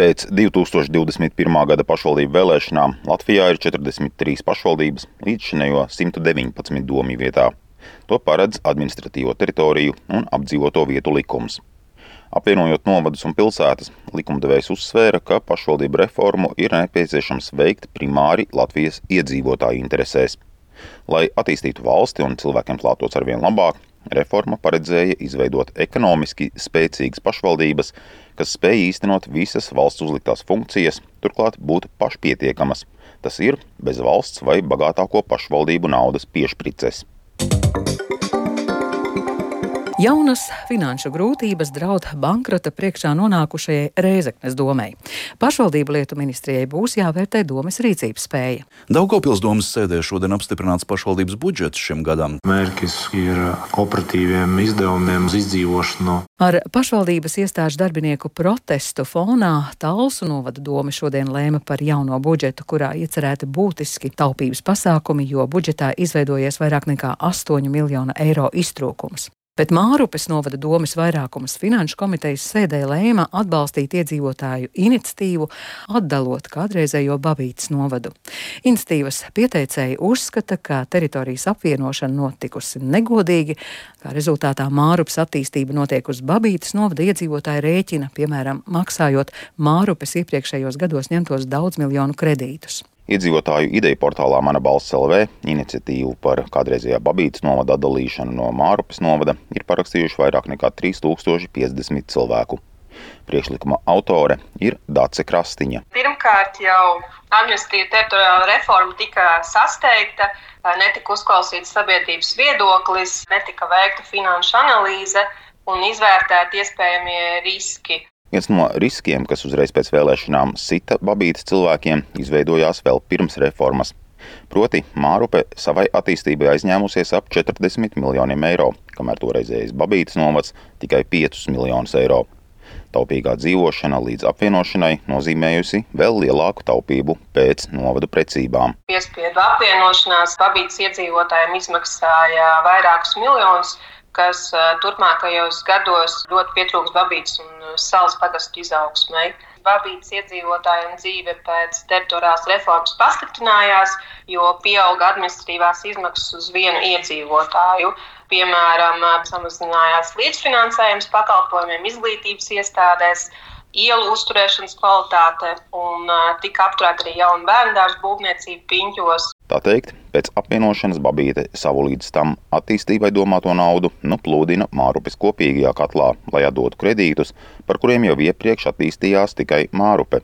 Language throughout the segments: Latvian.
Pēc 2021. gada pašvaldību vēlēšanām Latvijā ir 43 pašvaldības līdzšinējo 119 domju vietā. To paredz administratīvo teritoriju un apdzīvoto vietu likums. Apvienojot novadus un pilsētas, likumdevējs uzsvēra, ka pašvaldību reformu ir nepieciešams veikt primāri Latvijas iedzīvotāju interesēs. Lai attīstītu valsti un cilvēkiem klātos arvien labāk, Reforma paredzēja izveidot ekonomiski spēcīgas pašvaldības, kas spēj īstenot visas valsts uzliktās funkcijas, turklāt būt pašpietiekamas. Tas ir bez valsts vai bagātāko pašvaldību naudas piešprices. Jaunas finanšu grūtības draud bankrota priekšā nonākušajai Rēzeknes domai. Pašvaldību lietu ministrijai būs jāvērtē domas rīcības spēja. Daugopils domas sēdē šodien apstiprināts pašvaldības budžets šim gadam. Mērķis ir operatīviem izdevumiem uz izdzīvošanu. Ar pašvaldības iestāžu darbinieku protestu fonā Talsu novada doma šodien lēma par jauno budžetu, kurā iecerēti būtiski taupības pasākumi, jo budžetā izveidojies vairāk nekā 8 miljonu eiro iztrūkums. Bet Mārupes novada domas vairākums finanšu komitejas sēdē lēma atbalstīt iedzīvotāju iniciatīvu, atdalot kādreizējo Babītas novadu. Iniciatīvas pieteicēji uzskata, ka teritorijas apvienošana notikusi negodīgi, kā rezultātā Mārupes attīstība notiek uz Babītas novada iedzīvotāju rēķina, piemēram, maksājot Mārupes iepriekšējos gados ņemtos daudz miljonu kredītus. Iedzīvotāju ideju portālā Mana balss LV iniciatīvu par kādreizējā Babītas novada atdalīšanu no Mārupes novada ir parakstījuši vairāk nekā 3050 cilvēku. Priekšlikuma autore ir Dace Krastiņa. Pirmkārt, jau administratīva teritoriāla reforma tika sasteigta, netika uzklausīts sabiedrības viedoklis, netika veikta finanšu analīze un izvērtēt iespējamie riski. Viens no riskiem, kas uzreiz pēc vēlēšanām sita babītas cilvēkiem, izveidojās vēl pirms reformas. Proti, Mārupe savai attīstībai aizņēmusies ap 40 miljoniem eiro, kamēr toreizējais babītas novads tikai 5 miljonus eiro. Taupīgā dzīvošana līdz apvienošanai nozīmējusi vēl lielāku taupību pēc novadu precībām. Piespiedu apvienošanās babītas iedzīvotājiem izmaksāja vairākus miljonus kas turpmākajos gados ļoti pietrūks Babītas un salas pagastu izaugsmai. Babītas iedzīvotājiem dzīve pēc teritoriālās reformas pasliktinājās, jo pieauga administratīvās izmaksas uz vienu iedzīvotāju. Piemēram, samazinājās līdzfinansējums pakalpojumiem izglītības iestādēs, ielu uzturēšanas kvalitāte un tika apturēta arī jauna bērnu dārza būvniecība piņķos. Tā teikt, pēc apvienošanas Babīte savu līdz tam attīstībai domāto naudu nu plūdina Mārupes kopīgajā katlā, lai atdotu kredītus, par kuriem jau iepriekš attīstījās tikai Mārupe.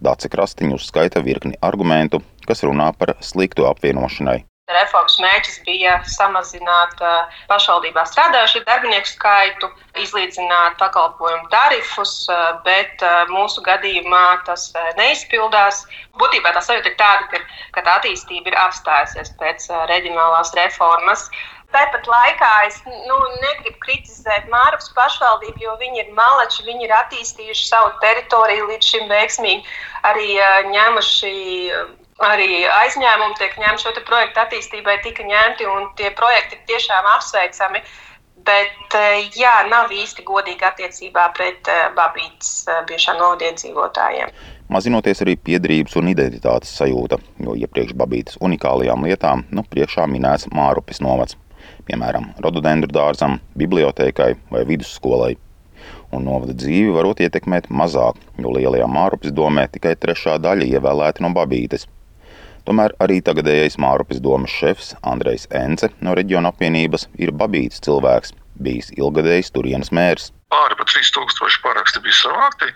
Dāce Krastiņš uzskaita virkni argumentu, kas runā par sliktu apvienošanai. Reformas mērķis bija samazināt uh, pašvaldībā strādājušo darbinieku skaitu, izlīdzināt pakalpojumu tarifus, uh, bet uh, mūsu gadījumā tas neizpildās. Būtībā tā sajūta ir tāda, ka, tā attīstība ir apstājusies pēc reģionālās reformas. Tāpat laikā es nu, negribu kritizēt Mārcis pašvaldību, jo viņi ir maleči, viņi ir attīstījuši savu teritoriju līdz šim veiksmīgi, arī ņēmuši arī aizņēmumi tiek ņemti šo projektu attīstībai, tika ņemti, un tie projekti ir tiešām apsveicami. Bet eh, jā, nav īsti godīgi attiecībā pret eh, Babītas eh, bijušā novadiedzīvotājiem. Mazinoties arī piedrības un identitātes sajūta, jo iepriekš Babītas unikālajām lietām nu, priekšā minēts Mārupis novads, piemēram, rododendru dārzam, bibliotēkai vai vidusskolai. Un novada dzīvi varot ietekmēt mazāk, jo lielajā Mārupis domē tikai trešā daļa ievēlēta no Babītes – Tomēr arī tagadējais Mārupes domas šefs Andrejs Ence no reģiona apvienības ir babīts cilvēks, bijis ilgadējs turienes mērs pāri pa 3000 paraksti bija savākti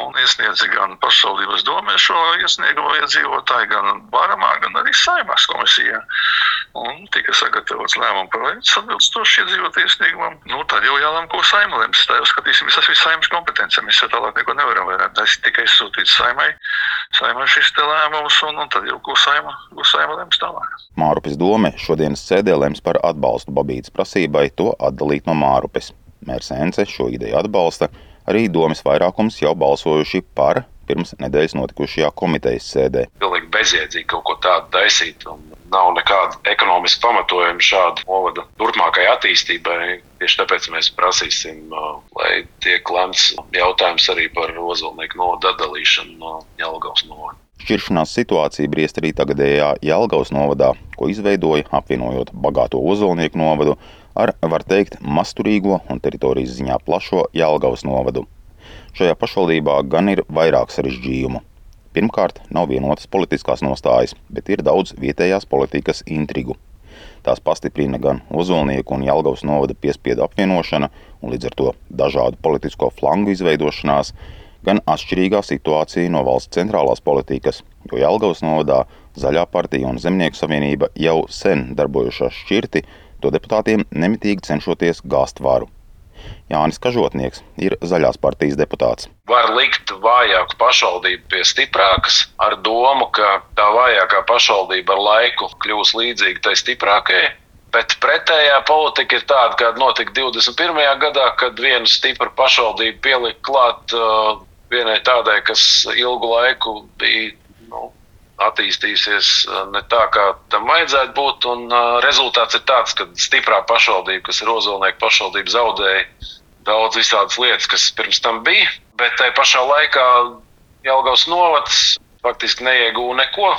un iesniedza gan pašvaldības domē šo iesniegumu iedzīvotāji, gan Bāramā, gan arī Saimās komisijā. Un tika sagatavots lēmuma projekts atbilstoši iedzīvotāju iesniegumam. Nu, tad jau jālem, ko Saima lems. Tā jau skatīsimies, tas ir Saimas kompetence. Mēs jau tālāk neko nevaram vairāk. Tas tikai izsūtīts Saimai. Saimai šis lēmums un, un tad jau ko Saima, ko Saima lems tālāk. Mārupes dome šodienas sēdē lems par atbalstu Babītas prasībai to atdalīt no Mārupes. Mērs Ence šo ideju atbalsta, Arī domas vairākums jau balsojuši par pirms nedēļas notikušajā komitejas sēdē. Pilnīgi bezjēdzīgi kaut ko tādu taisīt. Nav nekāda ekonomiska pamatojuma šādu novadu turpmākai attīstībai. Tieši tāpēc mēs prasīsim, lai tiek lemts jautājums arī par ozolnieku novadu atdalīšanu no Jelgavas novada. Šķiršanās situācija briest arī tagadējā Jelgavas novadā, ko izveidoja apvienojot bagāto ozolnieku novadu ar, var teikt, masturīgo un teritorijas ziņā plašo Jelgavas novadu. Šajā pašvaldībā gan ir vairāk sarežģījumu. Pirmkārt, nav vienotas politiskās nostājas, bet ir daudz vietējās politikas intrigu. Tās pastiprina gan Ozolnieku un Jelgavas novada piespiedu apvienošana un līdz ar to dažādu politisko flangu izveidošanās, gan atšķirīgā situācija no valsts centrālās politikas, jo Jelgavas novadā Zaļā partija un Zemnieku savienība jau sen darbojušās šķirti, to deputātiem nemitīgi cenšoties gāzt varu. Jānis Kažotnieks ir Zaļās partijas deputāts. Var likt vājāku pašvaldību pie stiprākas ar domu, ka tā vājākā pašvaldība ar laiku kļūs līdzīga tai stiprākajai. Bet pretējā politika ir tāda, kāda notika 21. gadā, kad viena stipra pašvaldība pielika klāt uh, vienai tādai, kas ilgu laiku bija nu, attīstījusies ne tā, kā tam vajadzētu būt. Un, uh, rezultāts ir tāds, ka stiprā pašvaldība, kas ir Ozolnieka pašvaldība, zaudēja daudz visādas lietas, kas pirms tam bija. Bet tajā pašā laikā Jelgavas novads faktiski neiegūja neko.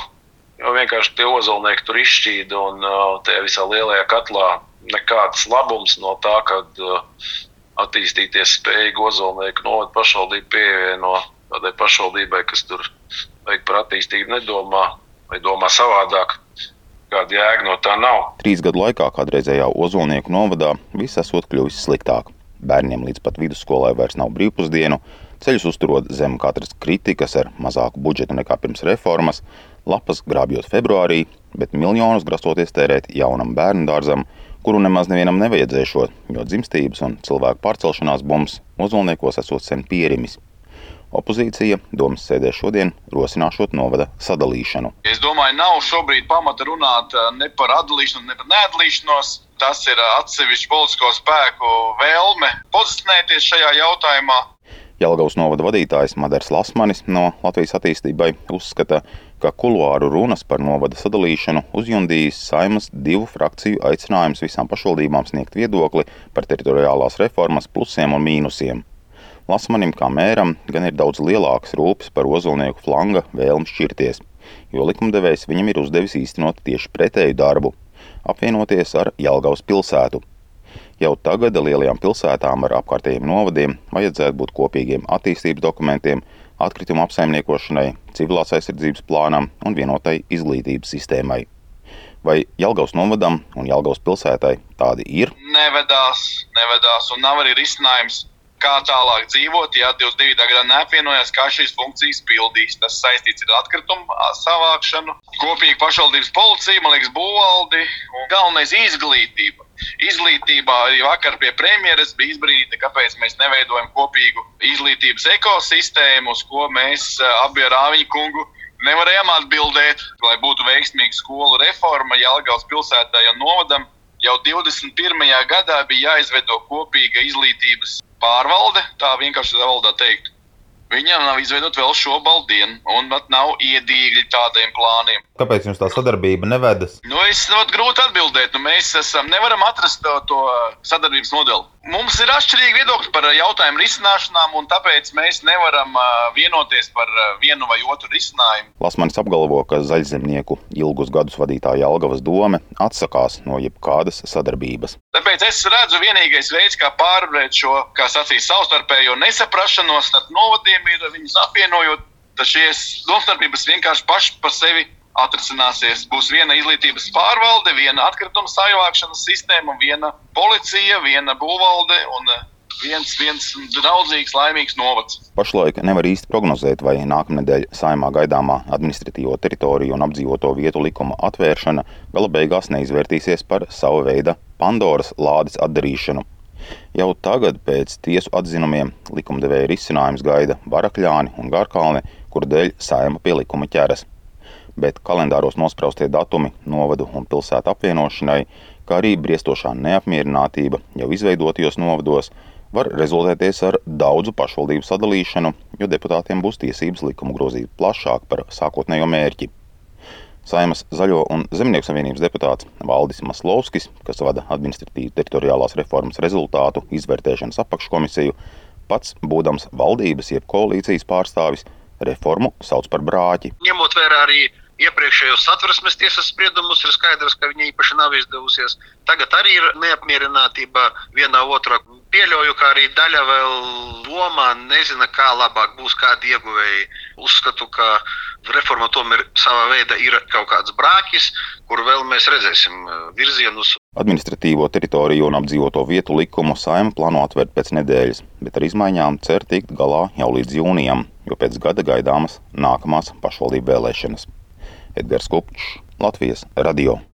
Jo vienkārši tie ozolnieki tur izšķīda un uh, tajā visā lielajā katlā nekāds labums no tā, kad uh, attīstīties spējīgi ozolnieku novada pašvaldību pievieno tādai pašvaldībai, kas tur vajag par attīstību nedomā vai domā savādāk. Kāda jēga no tā nav? Trīs gadu laikā kādreizējā ozolnieku novadā viss esot kļuvis sliktāk. Bērniem līdz pat vidusskolai vairs nav brīvpusdienu, ceļus uzturot zem katras kritikas ar mazāku budžetu nekā pirms reformas, lapas grābjot februārī, bet miljonus grasoties tērēt jaunam bērnu dārzam, kuru nemaz nevienam nevajadzēšot, jo dzimstības un cilvēku pārcelšanās bums ozolniekos esot sen pierimis. Opozīcija domas sēdē šodien rosināšot novada sadalīšanu. Es domāju, nav šobrīd pamata runāt ne par atdalīšanu, ne par neatdalīšanos. Tas ir atsevišķu politisko spēku vēlme pozicionēties šajā jautājumā. Jelgavas novada vadītājs Madars Lasmanis no Latvijas attīstībai uzskata, ka kuluāru runas par novada sadalīšanu uzjundījis saimas divu frakciju aicinājums visām pašvaldībām sniegt viedokli par teritoriālās reformas plusiem un mīnusiem. Lasmanim kā mēram gan ir daudz lielāks rūpes par ozolnieku flanga vēlmu šķirties, jo likumdevējs viņam ir uzdevis īstenot tieši pretēju darbu - apvienoties ar Jelgavas pilsētu. Jau tagad lielajām pilsētām ar apkārtējiem novadiem vajadzētu būt kopīgiem attīstības dokumentiem, atkritumu apsaimniekošanai, civilās aizsardzības plānam un vienotai izglītības sistēmai. Vai Jelgavas novadam un Jelgavas pilsētai tādi ir? Nevedās, nevedās un nav arī risinājums kā tālāk dzīvot, ja 22. gadā neapvienojas, kā šīs funkcijas pildīs. Tas saistīts ar atkritumu savākšanu, kopīgi pašvaldības policiju, man liekas, būvvaldi un galvenais izglītība. Izglītībā arī vakar pie premjeras bija izbrīnīta, kāpēc mēs neveidojam kopīgu izglītības ekosistēmu, uz ko mēs abi ar Āviņu kungu nevarējām atbildēt, lai būtu veiksmīga skolu reforma Jālgājas pilsētā un novadam. Jau 21. gadā bija jāizveido kopīga izglītības pārvalde, tā vienkārši valodā teikt. Viņam nav izveidota vēl šo baldienu, un pat nav iedīgļi tādiem plāniem. Kāpēc jums tā sadarbība nevedas? Nu, es ļoti grūti atbildēt. Nu, mēs esam, nevaram atrast to, to sadarbības modeli. Mums ir atšķirīgi viedokļi par jautājumu risināšanām, un tāpēc mēs nevaram vienoties par vienu vai otru risinājumu. Lasmanis apgalvo, ka zaļzemnieku ilgus gadus vadītāja Algavas doma atsakās no jebkādas sadarbības. Tāpēc es redzu, vienīgais veids, kā pārvarēt šo, kā sacīja, savstarpējo nesaprašanos starp novadiem, ir viņus apvienojot. Tad šīs domstarpības vienkārši paši par sevi atrisināsies. Būs viena izglītības pārvalde, viena atkrituma savākšanas sistēma, viena policija, viena būvvalde un viens, viens draudzīgs, laimīgs novads. Pašlaik nevar īsti prognozēt, vai nākamnedēļ saimā gaidāmā administratīvo teritoriju un apdzīvoto vietu likuma atvēršana gala beigās neizvērtīsies par savu veidu Pandoras lādes atdarīšanu. Jau tagad, pēc tiesu atzinumiem, likumdevēja risinājums gaida Barakļāni un Garkalni, kur dēļ saima pie likuma ķeras bet kalendāros nospraustie datumi novadu un pilsētu apvienošanai, kā arī briestošā neapmierinātība jau izveidotajos novados, var rezultēties ar daudzu pašvaldību sadalīšanu, jo deputātiem būs tiesības likumu grozīt plašāk par sākotnējo mērķi. Saimas Zaļo un Zemnieku savienības deputāts Valdis Maslovskis, kas vada administratīvi teritoriālās reformas rezultātu izvērtēšanas apakškomisiju, pats būdams valdības jeb koalīcijas pārstāvis, reformu sauc par brāķi. Ņemot vērā arī iepriekšējos satversmes tiesas spriedumus, ir skaidrs, ka viņa īpaši nav izdevusies. Tagad arī ir neapmierinātība vienā otrā. Pieļauju, ka arī daļa vēl domā, nezina, kā labāk būs kādi ieguvēji. Uzskatu, ka reforma tomēr savā veidā ir kaut kāds brāķis, kur vēl mēs redzēsim virzienus. Administratīvo teritoriju un apdzīvoto vietu likumu saima plāno atvērt pēc nedēļas, bet ar izmaiņām cer tikt galā jau līdz jūnijam, jo pēc gada gaidāmas nākamās pašvaldību vēlēšanas. Edgars Kupčs, Latvijas radio.